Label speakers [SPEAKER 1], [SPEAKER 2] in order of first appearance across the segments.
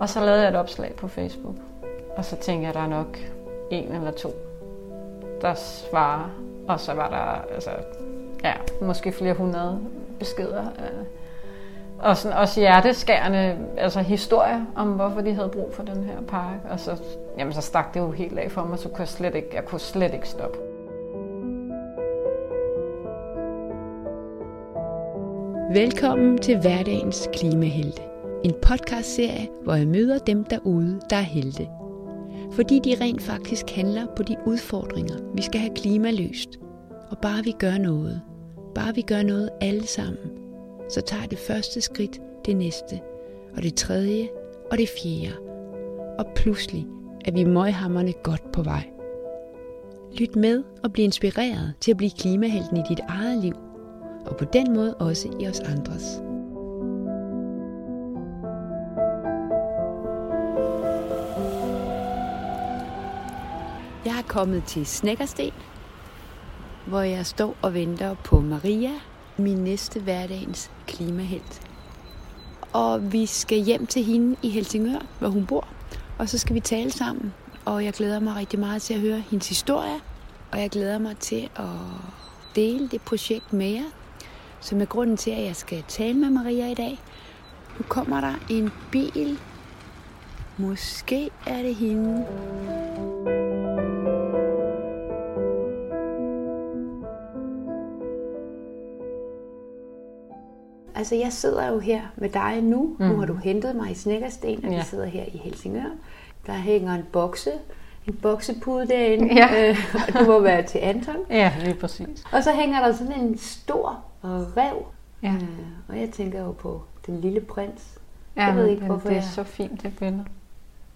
[SPEAKER 1] Og så lavede jeg et opslag på Facebook. Og så tænkte jeg, at der er nok en eller to, der svarer. Og så var der altså, ja, måske flere hundrede beskeder. Øh, og sådan også hjerteskærende altså historier om, hvorfor de havde brug for den her park. Og så, jamen, så stak det jo helt af for mig, så kunne jeg slet ikke, jeg kunne slet ikke stoppe.
[SPEAKER 2] Velkommen til hverdagens klimahelte. En podcastserie, hvor jeg møder dem derude, der er helte. Fordi de rent faktisk handler på de udfordringer, vi skal have klimaløst. Og bare vi gør noget, bare vi gør noget alle sammen, så tager det første skridt det næste, og det tredje, og det fjerde. Og pludselig er vi møghammerne godt på vej. Lyt med og bliv inspireret til at blive klimahelten i dit eget liv, og på den måde også i os andres. Jeg er kommet til Snækkersten, hvor jeg står og venter på Maria, min næste hverdagens klimahelt. Og vi skal hjem til hende i Helsingør, hvor hun bor, og så skal vi tale sammen. Og jeg glæder mig rigtig meget til at høre hendes historie, og jeg glæder mig til at dele det projekt med jer, som er grunden til, at jeg skal tale med Maria i dag. Nu kommer der en bil. Måske er det hende. Altså, jeg sidder jo her med dig nu. Mm. Nu har du hentet mig i Snækkersten, og ja. vi sidder her i Helsingør. Der hænger en bokse, en boksepude derinde, ja. øh, og det må være til Anton.
[SPEAKER 1] Ja, det er præcis.
[SPEAKER 2] Og så hænger der sådan en stor rev, ja. øh, og jeg tænker jo på den lille prins.
[SPEAKER 1] Ja, jeg ved ikke, hvorfor det er jeg... så fint, det billede.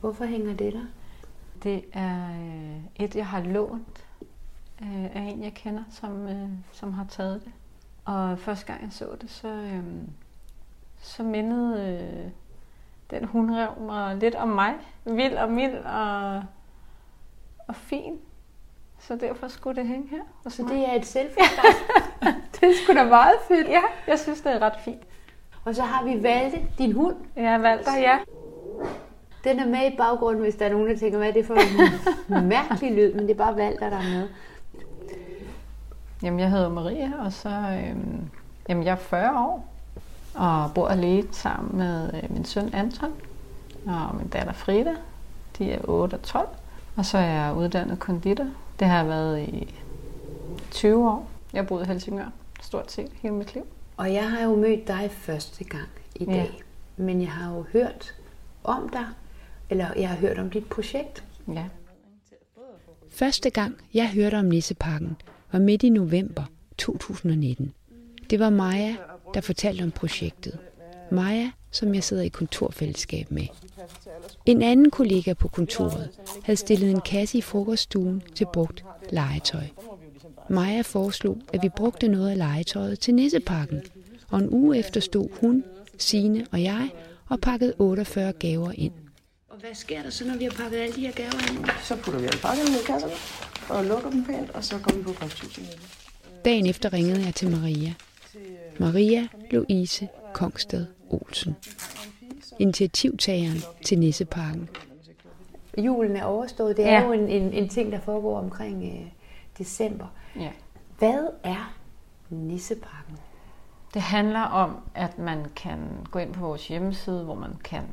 [SPEAKER 2] Hvorfor hænger det der?
[SPEAKER 1] Det er øh, et, jeg har lånt øh, af en, jeg kender, som, øh, som har taget det. Og første gang jeg så det, så, øhm, så mindede øh, den hundrev mig lidt om mig. Vild og mild og, og fin. Så derfor skulle det hænge her.
[SPEAKER 2] Og så det er et selfie Det er sgu da meget fedt.
[SPEAKER 1] Ja, jeg synes, det er ret fint.
[SPEAKER 2] Og så har vi Valde, din hund.
[SPEAKER 1] Ja, Valter, ja.
[SPEAKER 2] Den er med i baggrunden, hvis der er nogen, der tænker, hvad er det for en mærkelig lyd, men det er bare Valter, der er med.
[SPEAKER 1] Jamen, jeg hedder Maria, og så øhm, jamen, jeg er 40 år og bor alene sammen med øh, min søn Anton og min datter Frida. De er 8 og 12. Og så er jeg uddannet konditor. Det har jeg været i 20 år. Jeg boet i Helsingør stort set hele mit liv.
[SPEAKER 2] Og jeg har jo mødt dig første gang i dag. Ja. Men jeg har jo hørt om dig, eller jeg har hørt om dit projekt.
[SPEAKER 1] Ja.
[SPEAKER 2] Første gang jeg hørte om Nisseparken, var midt i november 2019. Det var Maja, der fortalte om projektet. Maja, som jeg sidder i kontorfællesskab med. En anden kollega på kontoret havde stillet en kasse i frokoststuen til brugt legetøj. Maja foreslog, at vi brugte noget af legetøjet til nissepakken, og en uge efter stod hun, Sine og jeg og pakkede 48 gaver ind. Og hvad sker der så, når vi har pakket alle de her gaver ind?
[SPEAKER 3] Så putter vi alle pakkerne i kasserne og lukker dem pænt, og så går vi på posthuset.
[SPEAKER 2] Dagen efter ringede jeg til Maria. Maria Louise Kongsted Olsen. Initiativtageren til Nisseparken. Julen er overstået. Det er ja. jo en, en, en ting, der foregår omkring øh, december.
[SPEAKER 1] Ja.
[SPEAKER 2] Hvad er Nisseparken?
[SPEAKER 1] Det handler om, at man kan gå ind på vores hjemmeside, hvor man kan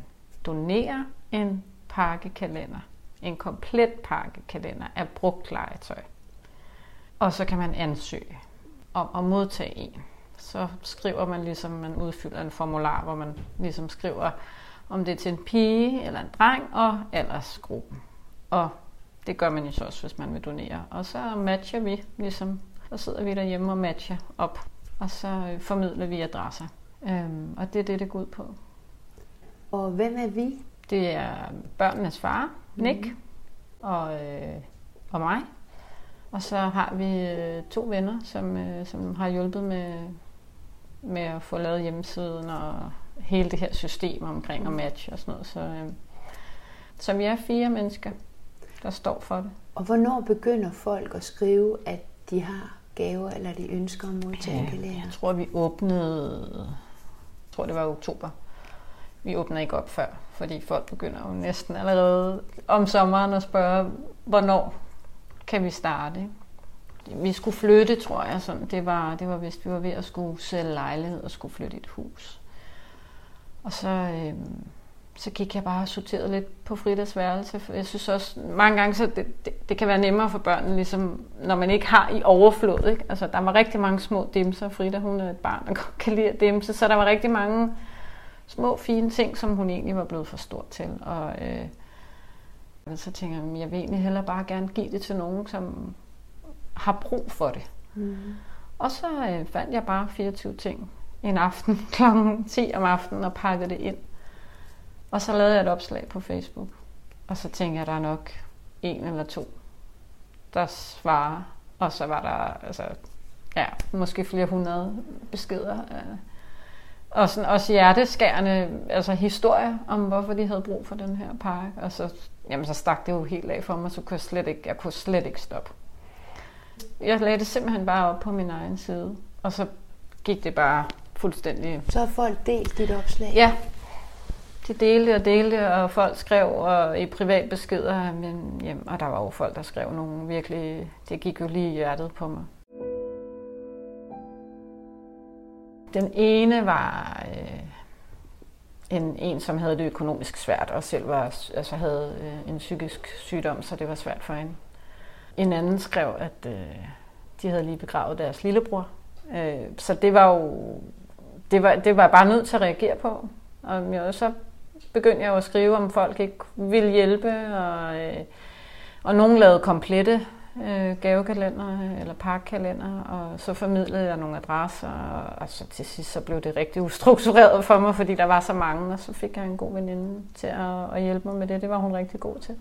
[SPEAKER 1] donere en pakkekalender en komplet pakkekalender af brugt legetøj. Og så kan man ansøge om at modtage en. Så skriver man ligesom, man udfylder en formular, hvor man ligesom skriver, om det er til en pige eller en dreng og aldersgruppen. Og det gør man jo så også, hvis man vil donere. Og så matcher vi ligesom, så sidder vi derhjemme og matcher op, og så øh, formidler vi adresser. Øhm, og det er det, det går ud på.
[SPEAKER 2] Og hvem er vi?
[SPEAKER 1] Det er børnenes far, Nick, mm. og, øh, og mig. Og så har vi øh, to venner, som, øh, som har hjulpet med, med at få lavet hjemmesiden og hele det her system omkring og match og sådan noget. Så, øh, så vi er fire mennesker, der står for det.
[SPEAKER 2] Og hvornår begynder folk at skrive, at de har gaver, eller de ønsker at modtage kalender?
[SPEAKER 1] Jeg tror, vi åbnede, jeg tror det var oktober. Vi åbner ikke op før, fordi folk begynder jo næsten allerede om sommeren at spørge, hvornår kan vi starte. Ikke? Vi skulle flytte, tror jeg. Sådan. Det, var, det var vist, vi var ved at skulle sælge lejlighed og skulle flytte i et hus. Og så, øh, så gik jeg bare og sorterede lidt på Fridas værelse. For jeg synes også, mange gange, så det, det, det kan være nemmere for børnene, ligesom, når man ikke har i overflod. Ikke? Altså, der var rigtig mange små dimser. Frida, hun er et barn, der godt kan lide at dimse. Så der var rigtig mange små, fine ting, som hun egentlig var blevet for stor til. Og øh, så tænker jeg, jeg vil egentlig hellere bare gerne give det til nogen, som har brug for det. Mm. Og så øh, fandt jeg bare 24 ting en aften kl. 10 om aftenen og pakkede det ind. Og så lavede jeg et opslag på Facebook. Og så tænkte jeg, at der er nok en eller to, der svarer. Og så var der altså, ja, måske flere hundrede beskeder. Og sådan også hjerteskærende altså historier om, hvorfor de havde brug for den her park. Og så, jamen, så stak det jo helt af for mig, så kunne jeg slet ikke, jeg kunne slet ikke stoppe. Jeg lagde det simpelthen bare op på min egen side. Og så gik det bare fuldstændig...
[SPEAKER 2] Så har folk delt dit opslag?
[SPEAKER 1] Ja, de delte og delte, og folk skrev og i privat beskeder, men, jamen, og der var jo folk, der skrev nogle virkelig, det gik jo lige i hjertet på mig. Den ene var øh, en, en, som havde det økonomisk svært, og selv var, altså havde øh, en psykisk sygdom, så det var svært for hende. En anden skrev, at øh, de havde lige begravet deres lillebror. Øh, så det var jo det var, det var jeg bare nødt til at reagere på. Og jeg, så begyndte jeg jo at skrive, om folk ikke ville hjælpe, og, øh, og nogen lavede komplette øh, gavekalender eller pakkalender, og så formidlede jeg nogle adresser, og, og så til sidst så blev det rigtig ustruktureret for mig, fordi der var så mange, og så fik jeg en god veninde til at, at hjælpe mig med det. Det var hun rigtig god til.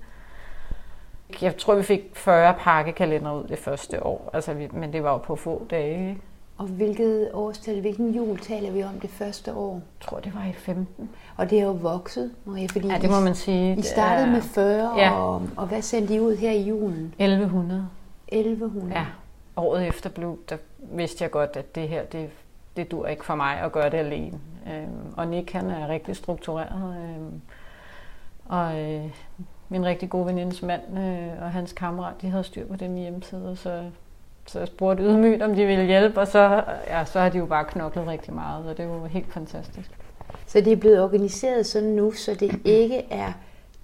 [SPEAKER 1] Jeg tror, vi fik 40 pakkekalender ud det første år, altså, men det var jo på få dage. Ikke?
[SPEAKER 2] Og hvilket årstal, hvilken jul taler vi om det første år?
[SPEAKER 1] Jeg tror, det var i 15.
[SPEAKER 2] Og det er jo vokset, Maria, fordi
[SPEAKER 1] ja, det må man sige.
[SPEAKER 2] I startede med 40, ja. og, og hvad sendte I ud her i julen?
[SPEAKER 1] 1100.
[SPEAKER 2] 1100?
[SPEAKER 1] Ja. Året efter blev, der vidste jeg godt, at det her, det, det dur ikke for mig at gøre det alene. Øhm, og Nick, han er rigtig struktureret. Øhm, og øh, min rigtig gode venindes mand øh, og hans kammerat, de havde styr på dem hjemmeside, så så jeg spurgte ydmygt, om de ville hjælpe, og så, ja, så har de jo bare knoklet rigtig meget, og det var helt fantastisk.
[SPEAKER 2] Så det er blevet organiseret sådan nu, så det ikke er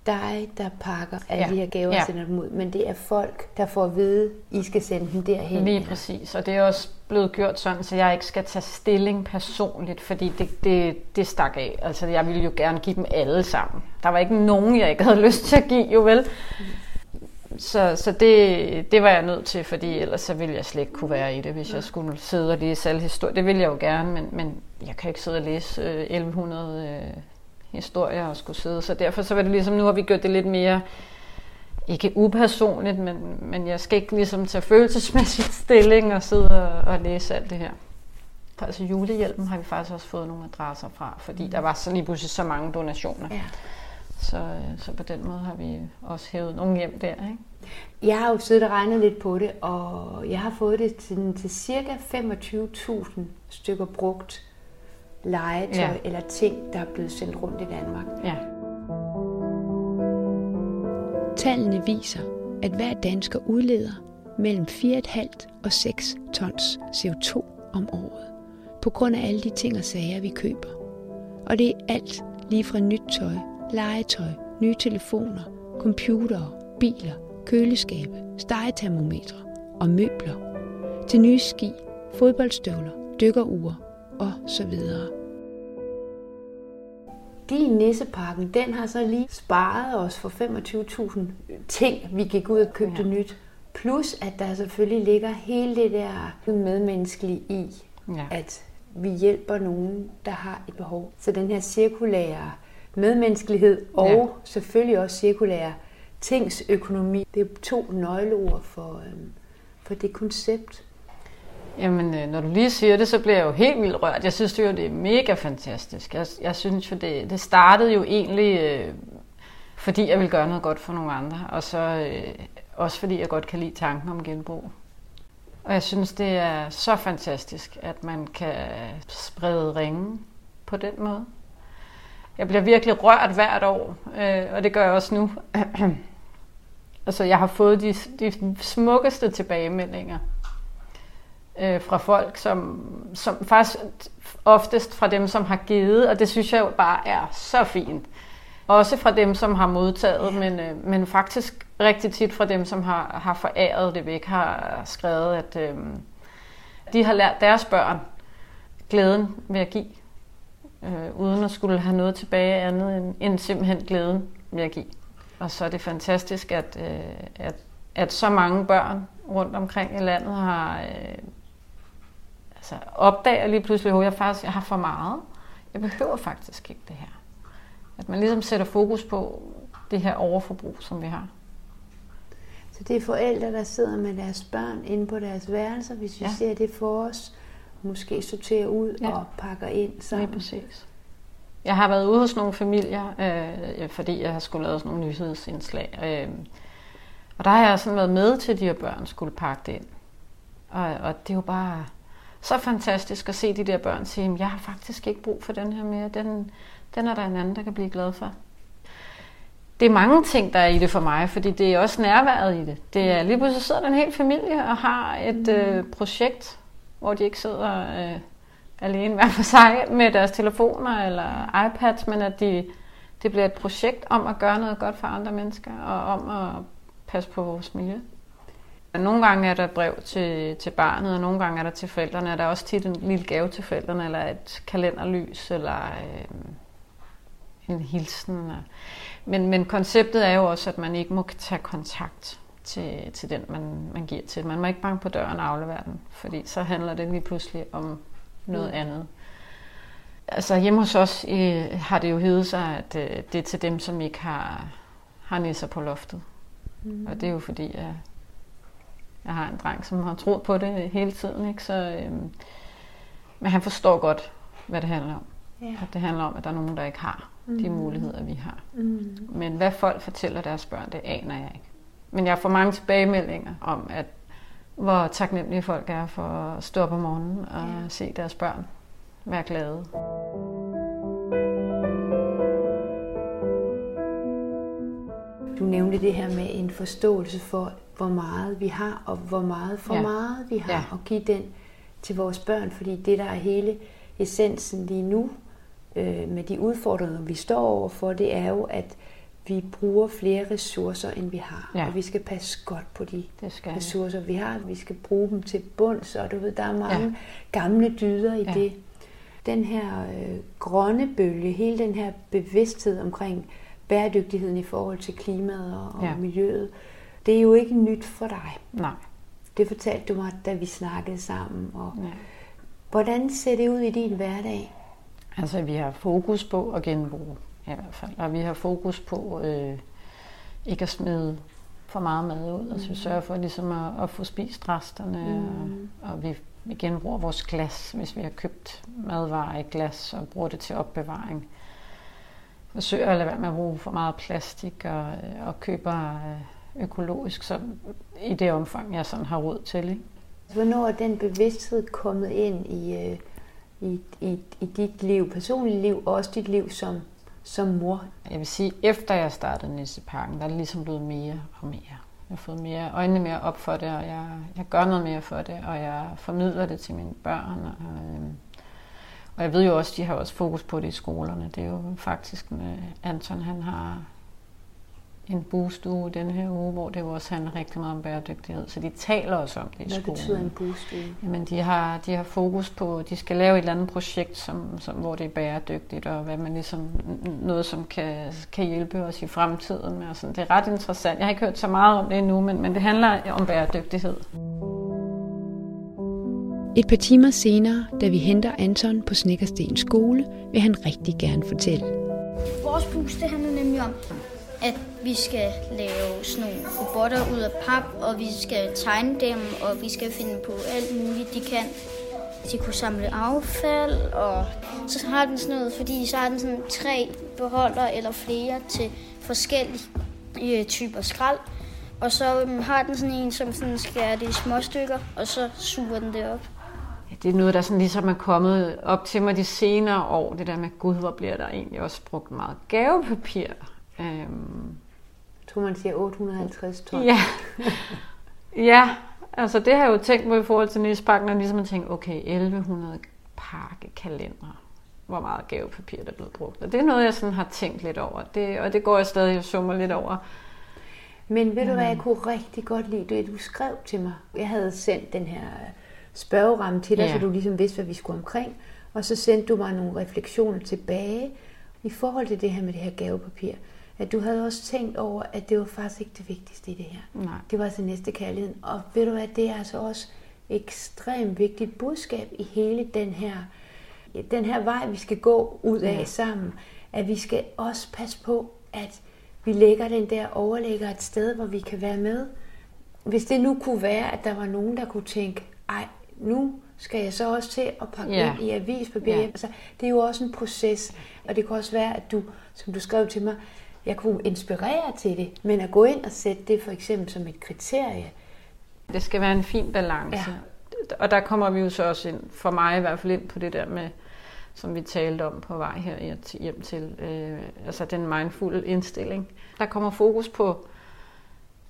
[SPEAKER 2] dig, der pakker alle ja. de her gaver og ja. sender dem ud, men det er folk, der får at vide, I skal sende dem derhen.
[SPEAKER 1] Lige præcis, og det er også blevet gjort sådan, så jeg ikke skal tage stilling personligt, fordi det, det, det stak af. Altså, jeg ville jo gerne give dem alle sammen. Der var ikke nogen, jeg ikke havde lyst til at give, jo vel? Mm så, så det, det var jeg nødt til, fordi ellers så ville jeg slet ikke kunne være i det, hvis jeg skulle sidde og læse alle historier. Det ville jeg jo gerne, men, men jeg kan ikke sidde og læse øh, 1100 øh, historier og skulle sidde. Så derfor så var det ligesom, nu har vi gjort det lidt mere, ikke upersonligt, men, men jeg skal ikke ligesom tage følelsesmæssigt stilling og sidde og, og læse alt det her. Altså julehjælpen har vi faktisk også fået nogle adresser fra, fordi der var så lige pludselig så mange donationer. Ja. Så, øh, så på den måde har vi også hævet nogle hjem der. Ikke?
[SPEAKER 2] Jeg har jo siddet og regnet lidt på det, og jeg har fået det til, til cirka 25.000 stykker brugt legetøj ja. eller ting, der er blevet sendt rundt i Danmark.
[SPEAKER 1] Ja.
[SPEAKER 2] Tallene viser, at hver dansker udleder mellem 4,5 og 6 tons CO2 om året, på grund af alle de ting og sager, vi køber. Og det er alt lige fra nyt tøj legetøj, nye telefoner, computere, biler, køleskabe, stegetermometre og møbler, til nye ski, fodboldstøvler, dykkerure og så videre. Din nissepakken, den har så lige sparet os for 25.000 ting, vi gik ud og købte ja. nyt. Plus at der selvfølgelig ligger hele det der medmenneskelige i, ja. at vi hjælper nogen, der har et behov. Så den her cirkulære medmenneskelighed og ja. selvfølgelig også cirkulær tingsøkonomi. Det er to nøgleord for, øhm, for det koncept.
[SPEAKER 1] Jamen, øh, når du lige siger det, så bliver jeg jo helt vildt rørt. Jeg synes jo, det er mega fantastisk. Jeg, jeg synes jo, det, det startede jo egentlig, øh, fordi jeg ville gøre noget godt for nogle andre. Og så, øh, Også fordi jeg godt kan lide tanken om genbrug. Og jeg synes, det er så fantastisk, at man kan sprede ringen på den måde. Jeg bliver virkelig rørt hvert år, øh, og det gør jeg også nu. altså, jeg har fået de, de smukkeste tilbagemeldinger øh, fra folk, som, som faktisk oftest fra dem, som har givet, og det synes jeg jo bare er så fint. Også fra dem, som har modtaget, men, øh, men faktisk rigtig tit fra dem, som har, har foræret det væk, har skrevet, at øh, de har lært deres børn glæden ved at give, øh, uden at skulle have noget tilbage andet end, end simpelthen glæden ved at give. Og så er det fantastisk, at, øh, at, at så mange børn rundt omkring i landet har øh, altså opdager lige pludselig, at jeg faktisk jeg har for meget. Jeg behøver faktisk ikke det her. At man ligesom sætter fokus på det her overforbrug, som vi har.
[SPEAKER 2] Så det er forældre, der sidder med deres børn inde på deres værelser, hvis vi ja. ser det for os, måske sorterer ud ja. og pakker ind sammen.
[SPEAKER 1] Ja, præcis. Jeg har været ude hos nogle familier, øh, fordi jeg har skulle lave sådan nogle nyhedsindslag. Øh, og der har jeg sådan været med til, at de her børn skulle pakke det ind. Og, og det er jo bare så fantastisk at se de der børn sige, jeg har faktisk ikke brug for den her mere. Den, den er der en anden, der kan blive glad for. Det er mange ting, der er i det for mig, fordi det er også nærværet i det. Det er lige pludselig sidder der en hel familie og har et øh, projekt, hvor de ikke sidder øh, alene hver for sig med deres telefoner eller iPads, men at de, det bliver et projekt om at gøre noget godt for andre mennesker og om at passe på vores miljø. Nogle gange er der brev til, til barnet, og nogle gange er der til forældrene. og der er også tit en lille gave til forældrene, eller et kalenderlys, eller øh, en hilsen. Men, men konceptet er jo også, at man ikke må tage kontakt til, til den, man, man giver til. Man må ikke banke på døren og aflevere den, fordi så handler det lige pludselig om noget mm. andet. Altså hjemme hos os øh, har det jo heddet sig, at øh, det er til dem, som ikke har, har nisser på loftet. Mm. Og det er jo fordi, at jeg har en dreng, som har troet på det hele tiden. Ikke? Så, øhm, men han forstår godt, hvad det handler om. Ja. At det handler om, at der er nogen, der ikke har mm. de muligheder, vi har. Mm. Men hvad folk fortæller deres børn, det aner jeg ikke. Men jeg får mange tilbagemeldinger om, at hvor taknemmelige folk er for at stå op om morgenen og ja. se deres børn være glade.
[SPEAKER 2] Du nævnte det her med en forståelse for, hvor meget vi har, og hvor meget for ja. meget vi har, ja. og give den til vores børn, fordi det, der er hele essensen lige nu, øh, med de udfordringer, vi står overfor, det er jo, at vi bruger flere ressourcer, end vi har. Ja. Og vi skal passe godt på de det skal ressourcer, vi har. Vi skal bruge dem til bunds, og du ved, der er mange ja. gamle dyder i ja. det. Den her øh, grønne bølge, hele den her bevidsthed omkring bæredygtigheden i forhold til klimaet og, og ja. miljøet, det er jo ikke nyt for dig.
[SPEAKER 1] Nej.
[SPEAKER 2] Det fortalte du mig, da vi snakkede sammen. Og ja. Hvordan ser det ud i din hverdag?
[SPEAKER 1] Altså, vi har fokus på at genbruge, i hvert fald. Og vi har fokus på øh, ikke at smide for meget mad ud. Mm. Altså, vi sørger for ligesom at, at få spist resterne. Mm. Og, og vi, vi genbruger vores glas, hvis vi har købt madvarer i glas og bruger det til opbevaring. Vi forsøger at lade være med at bruge for meget plastik og, og køber... Øh, økologisk, så i det omfang, jeg sådan har råd til. Ikke?
[SPEAKER 2] Hvornår er den bevidsthed kommet ind i, øh, i, i, i dit liv, personligt liv, og også dit liv som, som mor?
[SPEAKER 1] Jeg vil sige, efter jeg startede Nisseparken, der er det ligesom blevet mere og mere. Jeg har fået mere, øjnene mere op for det, og jeg, jeg gør noget mere for det, og jeg formidler det til mine børn. Og, øh, og jeg ved jo også, de har også fokus på det i skolerne. Det er jo faktisk, med Anton han har en boostue den her uge, hvor det også handler rigtig meget om bæredygtighed. Så de taler også om det i skolen.
[SPEAKER 2] Hvad betyder en boostue?
[SPEAKER 1] Jamen, de har, de har fokus på, de skal lave et eller andet projekt, som, som, hvor det er bæredygtigt, og hvad man ligesom, noget, som kan, kan hjælpe os i fremtiden. Med, og sådan. Det er ret interessant. Jeg har ikke hørt så meget om det endnu, men, men det handler om bæredygtighed.
[SPEAKER 2] Et par timer senere, da vi henter Anton på Snikkerstens skole, vil han rigtig gerne fortælle.
[SPEAKER 4] Vores boost, det handler nemlig om, at vi skal lave sådan nogle robotter ud af pap, og vi skal tegne dem, og vi skal finde på alt muligt, de kan. De kunne samle affald, og så har den sådan noget, fordi så har den sådan tre beholder eller flere til forskellige øh, typer skrald. Og så øhm, har den sådan en, som sådan skærer det i små stykker, og så suger den det op.
[SPEAKER 1] Ja, det er noget, der sådan ligesom er kommet op til mig de senere år. Det der med, gud, hvor bliver der egentlig også brugt meget gavepapir. Øhm,
[SPEAKER 2] Jeg tror, man siger 850 ton.
[SPEAKER 1] Ja. ja, altså det har jeg jo tænkt på i forhold til Nisbakken, og ligesom at tænke, okay, 1100 pakkekalendere. Hvor meget gavepapir der er blevet brugt. Og det er noget, jeg sådan har tænkt lidt over. Det, og det går jeg stadig og summer lidt over.
[SPEAKER 2] Men ved du hvad, jeg kunne rigtig godt lide det, du skrev til mig. Jeg havde sendt den her spørgeramme til dig,
[SPEAKER 1] Ja.
[SPEAKER 2] så du ligesom vidste, hvad vi skulle omkring. Og så sendte du mig nogle refleksioner tilbage i forhold til det her med det her gavepapir. At du havde også tænkt over, at det var faktisk ikke det vigtigste i det her.
[SPEAKER 1] Nej.
[SPEAKER 2] Det var altså næste kærligheden. Og ved du hvad, det er altså også ekstremt vigtigt budskab i hele den her, den her vej, vi skal gå ud af
[SPEAKER 1] Ja.
[SPEAKER 2] sammen. At vi skal også passe på, at vi lægger den der overlægger et sted, hvor vi kan være med. Hvis det nu kunne være, at der var nogen, der kunne tænke, ej, nu skal jeg så også til at pakke
[SPEAKER 1] Ja.
[SPEAKER 2] ind i avispapir.
[SPEAKER 1] Ja.
[SPEAKER 2] Altså, det er jo også en proces, og det kan også være, at du, som du skrev til mig, jeg kunne inspirere til det, men at gå ind og sætte det for eksempel som et kriterie,
[SPEAKER 1] Det skal være en fin balance. Ja. Og der kommer vi jo så også ind, for mig i hvert fald ind på det der med, som vi talte om på vej her hjem til, øh, altså den mindful indstilling. Der kommer fokus på,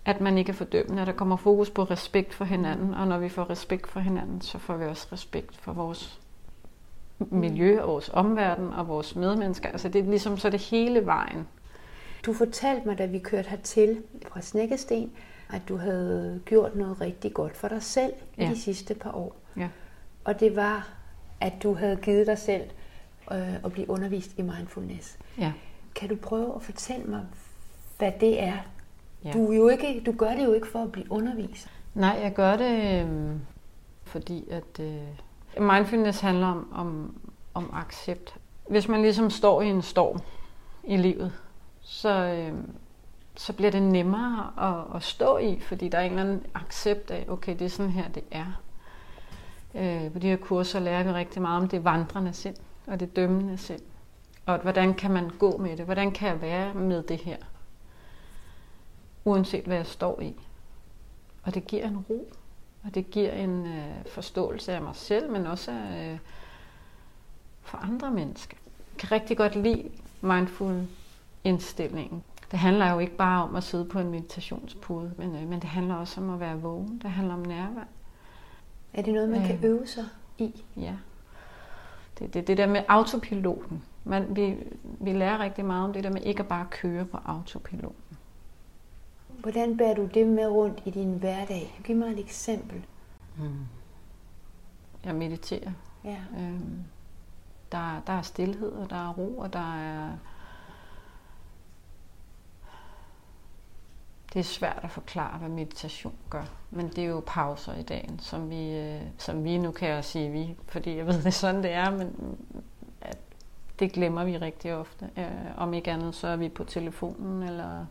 [SPEAKER 1] at man ikke er fordømmende, der kommer fokus på respekt for hinanden, og når vi får respekt for hinanden, så får vi også respekt for vores miljø og vores omverden og vores medmennesker. Altså det er ligesom så det hele vejen.
[SPEAKER 2] Du fortalte mig, da vi kørte hertil fra Snækkesten, at du havde gjort noget rigtig godt for dig selv ja. De sidste par år.
[SPEAKER 1] Ja.
[SPEAKER 2] Og det var, at du havde givet dig selv øh, at blive undervist i mindfulness.
[SPEAKER 1] Ja.
[SPEAKER 2] Kan du prøve at fortælle mig, hvad det er?
[SPEAKER 1] Ja.
[SPEAKER 2] Du, er jo ikke, du gør det jo ikke for at blive undervist.
[SPEAKER 1] Nej, jeg gør det, øh, fordi at øh, mindfulness handler om, om, om accept. Hvis man ligesom står i en storm i livet, så, øh, så bliver det nemmere at, at stå i, fordi der er en eller anden accept af, okay, det er sådan her, det er. Øh, på de her kurser lærer vi rigtig meget om det vandrende sind og det dømmende sind. Og hvordan kan man gå med det? Hvordan kan jeg være med det her? Uanset hvad jeg står i. Og det giver en ro, og det giver en øh, forståelse af mig selv, men også af, øh, for andre mennesker. Jeg kan rigtig godt lide mindful indstillingen. Det handler jo ikke bare om at sidde på en meditationspude, men, øh, men det handler også om at være vågen. Det handler om nærvær.
[SPEAKER 2] Er det noget, man kan
[SPEAKER 1] Øh.
[SPEAKER 2] øve sig i?
[SPEAKER 1] Ja. Det, det, det der med autopiloten. Man, vi, vi lærer rigtig meget om det der med ikke at bare køre på autopilot.
[SPEAKER 2] Hvordan bærer du det med rundt i din hverdag? Giv mig et eksempel.
[SPEAKER 1] Jeg mediterer.
[SPEAKER 2] Ja.
[SPEAKER 1] Øhm, der, der er stillhed, og der er ro, og der er... Det er svært at forklare, hvad meditation gør. Men det er jo pauser i dagen, som vi, øh, som vi nu kan jeg sige vi, fordi jeg ved, det er sådan, det er, men at det glemmer vi rigtig ofte. Øh, om ikke andet, så er vi på telefonen, eller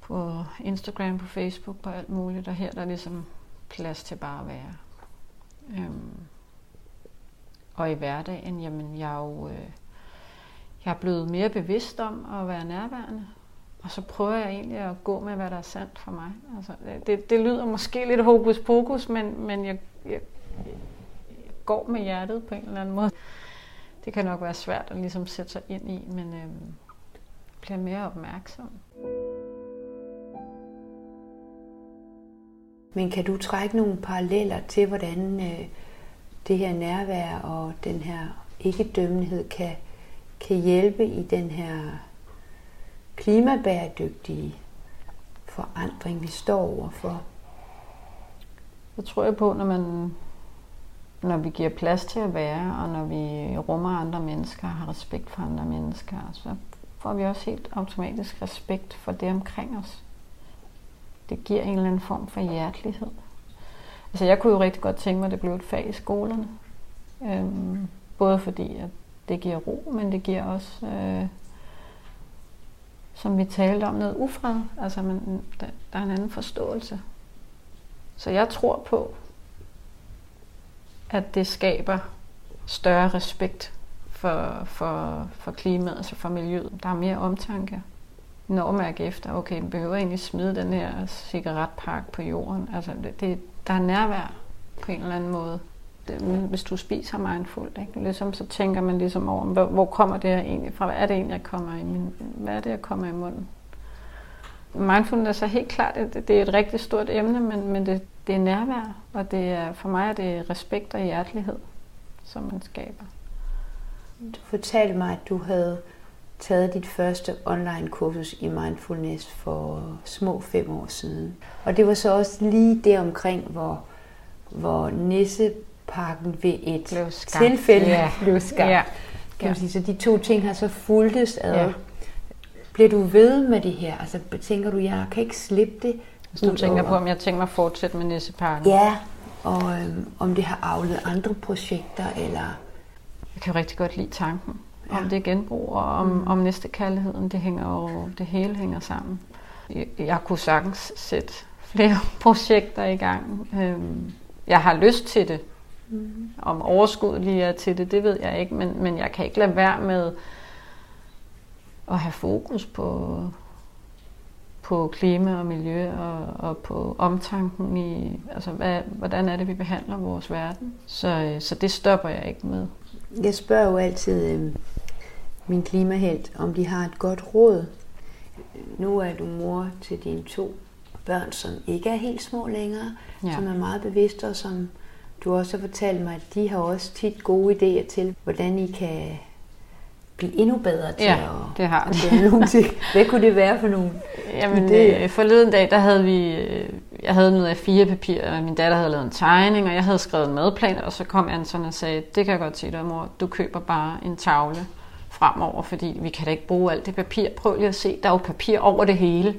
[SPEAKER 1] på Instagram, på Facebook, på alt muligt. Og her der er ligesom plads til bare at være. Øhm, og i hverdagen, jamen jeg er jo øh, jeg er blevet mere bevidst om at være nærværende. Og så prøver jeg egentlig at gå med, hvad der er sandt for mig. Altså, det, det lyder måske lidt hokus pokus, men, men jeg, jeg, jeg går med hjertet på en eller anden måde. Det kan nok være svært at ligesom sætte sig ind i, men øh, bliver mere opmærksom.
[SPEAKER 2] Men kan du trække nogle paralleller til, hvordan øh, det her nærvær og den her ikke-dømmelighed kan, kan hjælpe i den her klimabæredygtige forandring, vi står overfor?
[SPEAKER 1] Jeg tror jeg på, når man når vi giver plads til at være, og når vi rummer andre mennesker og har respekt for andre mennesker, så får vi også helt automatisk respekt for det omkring os. Det giver en eller anden form for hjertelighed. Altså jeg kunne jo rigtig godt tænke mig, at det blev et fag i skolerne. Øhm, både fordi, at det giver ro, men det giver også, øh, som vi talte om, noget ufred. Altså man, der, der er en anden forståelse. Så jeg tror på, at det skaber større respekt for, for, for klimaet, altså for miljøet. Der er mere omtanke. når mærke efter, okay, vi behøver egentlig smide den her cigaretpakke på jorden. Altså, det, det, der er nærvær på en eller anden måde. Øh, hvis du spiser mindful, ikke? Ligesom, så tænker man ligesom over, hvor, hvor kommer det her egentlig fra? Hvad er det egentlig, jeg kommer i min, hvad er det, jeg kommer i munden? Mindfulness er helt klart, det, det er et rigtig stort emne, men, men det, det er nærvær, og det er, for mig er det respekt og hjertelighed, som man skaber.
[SPEAKER 2] Du fortalte mig, at du havde taget dit første online kursus i mindfulness for små fem år siden. Og det var så også lige det omkring, hvor, hvor Nisseparken ved et tilfælde
[SPEAKER 1] ja.
[SPEAKER 2] blev skabt.
[SPEAKER 1] Ja.
[SPEAKER 2] Kan man sige. Så de to ting har så fulgtes ad. Ja. Bliver du ved med det her? Altså tænker du, jeg kan ikke slippe det?
[SPEAKER 1] Hvis du tænker på, om jeg tænker mig at fortsætte med Nisseparken?
[SPEAKER 2] Ja, og øhm, om det har afledt andre projekter, eller...
[SPEAKER 1] Jeg kan jo rigtig godt lide tanken ja. om det genbrug, og om, mm. om næste kærligheden. Det, hænger jo, det hele hænger sammen. Jeg, jeg kunne sagtens sætte flere projekter i gang. Øhm, jeg har lyst til det. Mm. Om overskud lige er til det, det ved jeg ikke, men, men jeg kan ikke lade være med at have fokus på, på klima og miljø og, og på omtanken i, altså hvad, hvordan er det, vi behandler vores verden. Så, så det stopper jeg ikke med.
[SPEAKER 2] Jeg spørger jo altid øh, min klimahelt, om de har et godt råd. Nu er du mor til dine to børn, som ikke er helt små længere, ja. som er meget bevidste, og som du også har fortalt mig, at de har også tit gode idéer til, hvordan I kan blive endnu bedre til
[SPEAKER 1] ja,
[SPEAKER 2] at,
[SPEAKER 1] det har
[SPEAKER 2] at gøre nogle ting. Hvad kunne det være for nogle
[SPEAKER 1] Jamen, øh, forleden dag, der havde vi, øh, jeg havde noget af fire papir, og min datter havde lavet en tegning, og jeg havde skrevet en madplan, og så kom Anton og sagde, det kan jeg godt se dig, mor, du køber bare en tavle fremover, fordi vi kan da ikke bruge alt det papir. Prøv lige at se, der er jo papir over det hele.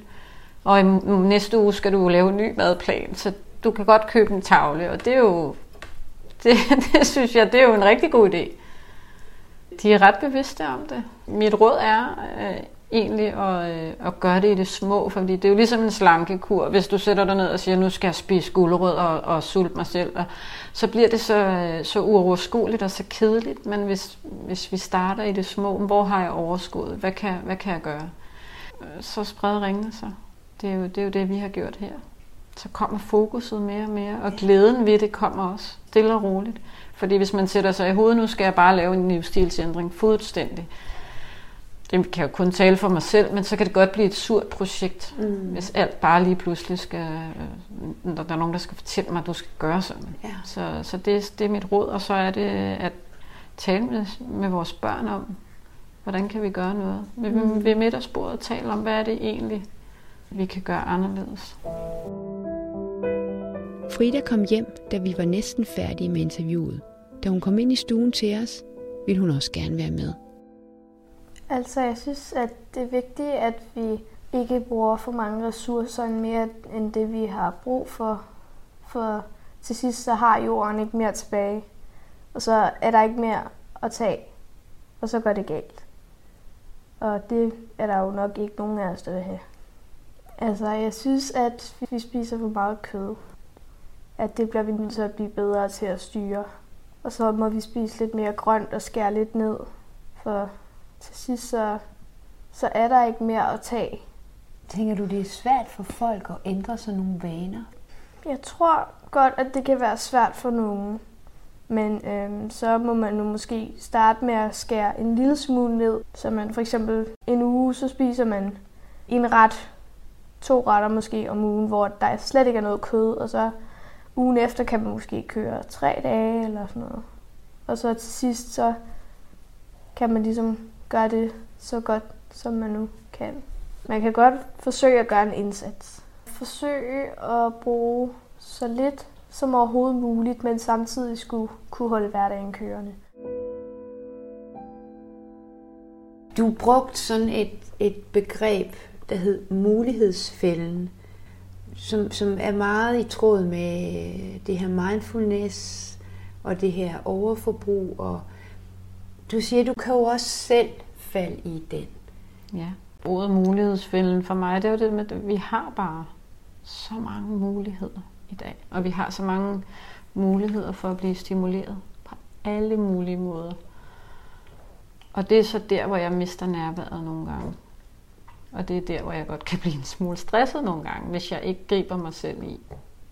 [SPEAKER 1] Og i næste uge skal du lave en ny madplan, så du kan godt købe en tavle, og det er jo, det, det synes jeg, det er jo en rigtig god idé. De er ret bevidste om det. Mit råd er øh, egentlig at, øh, at gøre det i det små, fordi det er jo ligesom en slankekur. Hvis du sætter dig ned og siger, nu skal jeg spise gulerød og, og sulte mig selv, og, så bliver det så, øh, så uoverskueligt og så kedeligt. Men hvis, hvis vi starter i det små, hvor har jeg overskud? Hvad kan, hvad kan jeg gøre? Så spreder ringene sig. Det er, jo, det er jo det, vi har gjort her. Så kommer fokuset mere og mere, og glæden ved det kommer også, stille og roligt. Fordi hvis man sætter sig i hovedet, nu skal jeg bare lave en livsstilsændring fuldstændig. Det kan jeg jo kun tale for mig selv, men så kan det godt blive et surt projekt, mm. hvis alt bare lige pludselig skal, øh, der er nogen, der skal fortælle mig, at du skal gøre sådan. Ja. Så, så det, det er mit råd, og så er det at tale med, med vores børn om, hvordan kan vi gøre noget. Ved, mm. ved middagsbordet tale om, hvad er det egentlig, vi kan gøre anderledes.
[SPEAKER 2] Frida kom hjem, da vi var næsten færdige med interviewet. Da hun kom ind i stuen til os, ville hun også gerne være med.
[SPEAKER 5] Altså, jeg synes, at det er vigtigt, at vi ikke bruger for mange ressourcer mere end det, vi har brug for. For til sidst så har jorden ikke mere tilbage, og så er der ikke mere at tage, og så går det galt. Og det er der jo nok ikke nogen af os, der vil have. Altså, jeg synes, at vi spiser for meget kød at det bliver vi nødt til at blive bedre til at styre. Og så må vi spise lidt mere grønt og skære lidt ned, for til sidst så, så er der ikke mere at tage.
[SPEAKER 2] Tænker du, det er svært for folk at ændre sig nogle vaner?
[SPEAKER 5] Jeg tror godt, at det kan være svært for nogen. Men øhm, så må man nu måske starte med at skære en lille smule ned. Så man for eksempel en uge, så spiser man en ret, to retter måske om ugen, hvor der slet ikke er noget kød, og så ugen efter kan man måske køre tre dage eller sådan noget. Og så til sidst, så kan man ligesom gøre det så godt, som man nu kan. Man kan godt forsøge at gøre en indsats. Forsøge at bruge så lidt som overhovedet muligt, men samtidig skulle kunne holde hverdagen kørende.
[SPEAKER 2] Du brugte sådan et, et begreb, der hed mulighedsfælden som, som er meget i tråd med øh, det her mindfulness og det her overforbrug. Og du siger, du kan jo også selv falde i den.
[SPEAKER 1] Ja, ordet mulighedsfælden for mig, det er jo det med, at vi har bare så mange muligheder i dag. Og vi har så mange muligheder for at blive stimuleret på alle mulige måder. Og det er så der, hvor jeg mister nærværet nogle gange. Og det er der, hvor jeg godt kan blive en smule stresset nogle gange, hvis jeg ikke griber mig selv i.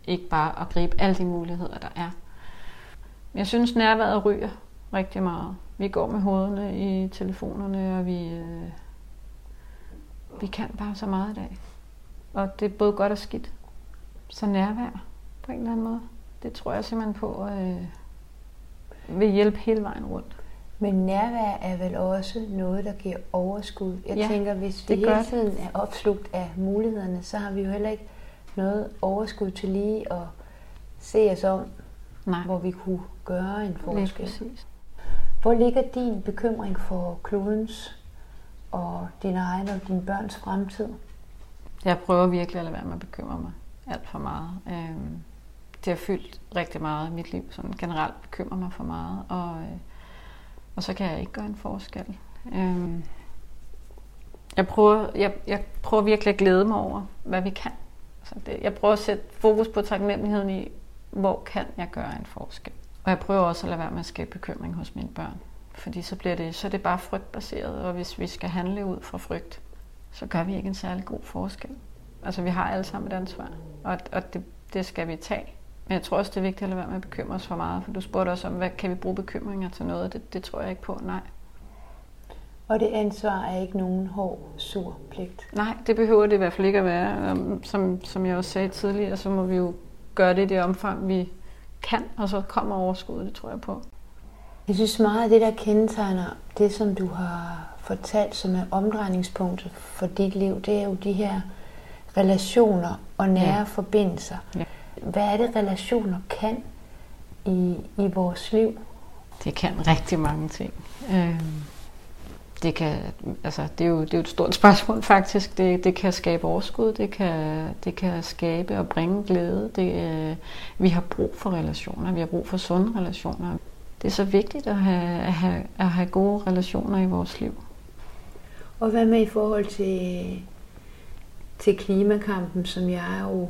[SPEAKER 1] Ikke bare at gribe alle de muligheder, der er. Jeg synes, nærværet ryger rigtig meget. Vi går med hovederne i telefonerne, og vi, øh, vi kan bare så meget i dag. Og det er både godt og skidt. Så nærvær på en eller anden måde. Det tror jeg simpelthen på øh, vil hjælpe hele vejen rundt.
[SPEAKER 2] Men nærvær er vel også noget, der giver overskud. Jeg
[SPEAKER 1] Ja,
[SPEAKER 2] tænker, hvis vi hele
[SPEAKER 1] det.
[SPEAKER 2] tiden er opslugt af mulighederne, så har vi jo heller ikke noget overskud til lige at se os om,
[SPEAKER 1] Nej,
[SPEAKER 2] hvor vi kunne gøre en forskel.
[SPEAKER 1] præcis.
[SPEAKER 2] Hvor ligger din bekymring for klodens og din egen og dine børns fremtid?
[SPEAKER 1] Jeg prøver virkelig at lade være med at bekymre mig alt for meget. Øhm, det har fyldt rigtig meget i mit liv, sådan generelt bekymrer mig for meget, og, øh, og så kan jeg ikke gøre en forskel. Øhm, jeg, prøver, jeg, jeg prøver virkelig at glæde mig over, hvad vi kan. Altså det, jeg prøver at sætte fokus på taknemmeligheden i, hvor kan jeg gøre en forskel. Og jeg prøver også at lade være med at skabe bekymring hos mine børn. Fordi så, bliver det, så er det bare frygtbaseret, og hvis vi skal handle ud fra frygt, så gør vi ikke en særlig god forskel. Altså vi har alle sammen et ansvar, og, og det, det skal vi tage. Men jeg tror også, det er vigtigt at lade være med at bekymre os for meget, for du spurgte også om, hvad kan vi bruge bekymringer til noget? Det, det tror jeg ikke på, nej.
[SPEAKER 2] Og det ansvar er ikke nogen hård, sur pligt.
[SPEAKER 1] Nej, det behøver det i hvert fald ikke at være. Øhm, Som, som jeg også sagde tidligere, så må vi jo gøre det i det omfang, vi kan, og så kommer overskuddet, det tror jeg på.
[SPEAKER 2] Jeg synes meget af det, der kendetegner det, som du har fortalt, som er omdrejningspunktet for dit liv, det er jo de her relationer og nære
[SPEAKER 1] Ja.
[SPEAKER 2] forbindelser.
[SPEAKER 1] Ja.
[SPEAKER 2] Hvad er det, relationer kan i, i vores liv?
[SPEAKER 1] Det kan rigtig mange ting. Øhm, Det, kan, altså, det, er jo, det er jo et stort spørgsmål faktisk. Det, det kan skabe overskud, det kan, det kan skabe og bringe glæde. Det, øh, vi har brug for relationer, vi har brug for sunde relationer. Det er så vigtigt at have, at have, at have gode relationer i vores liv.
[SPEAKER 2] Og hvad med i forhold til, til klimakampen, som jeg jo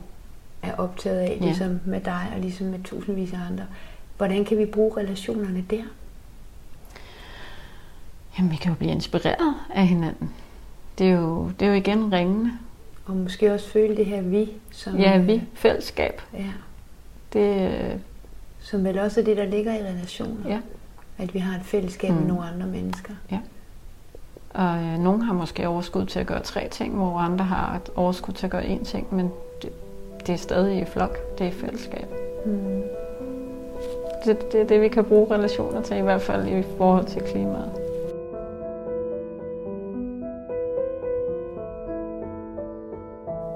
[SPEAKER 2] er optaget af,
[SPEAKER 1] Ja.
[SPEAKER 2] ligesom med dig og ligesom med tusindvis af andre. Hvordan kan vi bruge relationerne der?
[SPEAKER 1] Jamen, vi kan jo blive inspireret af hinanden. Det er jo, det er jo igen ringende.
[SPEAKER 2] Og måske også føle det her vi, som,
[SPEAKER 1] Ja,
[SPEAKER 2] øh,
[SPEAKER 1] vi, fællesskab.
[SPEAKER 2] Ja,
[SPEAKER 1] Det, øh,
[SPEAKER 2] som vel også er det, der ligger i relationer.
[SPEAKER 1] Ja.
[SPEAKER 2] At vi har et fællesskab
[SPEAKER 1] mm.
[SPEAKER 2] Med nogle andre mennesker.
[SPEAKER 1] og øh, nogen har måske overskud til at gøre tre ting, hvor andre har et overskud til at gøre én ting, men det, det er stadig i flok, det er i fællesskab.
[SPEAKER 2] Mm.
[SPEAKER 1] Det, det er det, vi kan bruge relationer til, i hvert fald i forhold til klimaet.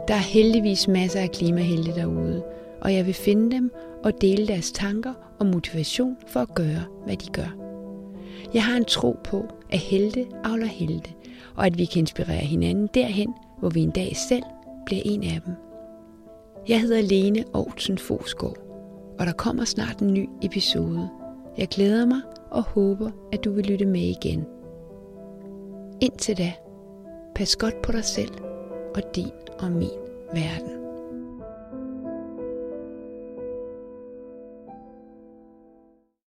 [SPEAKER 2] Der er heldigvis masser af klimahelte derude, og jeg vil finde dem og dele deres tanker og motivation for at gøre, hvad de gør. Jeg har en tro på, at helte avler helte, og at vi kan inspirere hinanden derhen, hvor vi en dag selv bliver en af dem. Jeg hedder Lene Aarhusen Fosgaard, og der kommer snart en ny episode. Jeg glæder mig og håber, at du vil lytte med igen. Indtil da, pas godt på dig selv og din og min verden.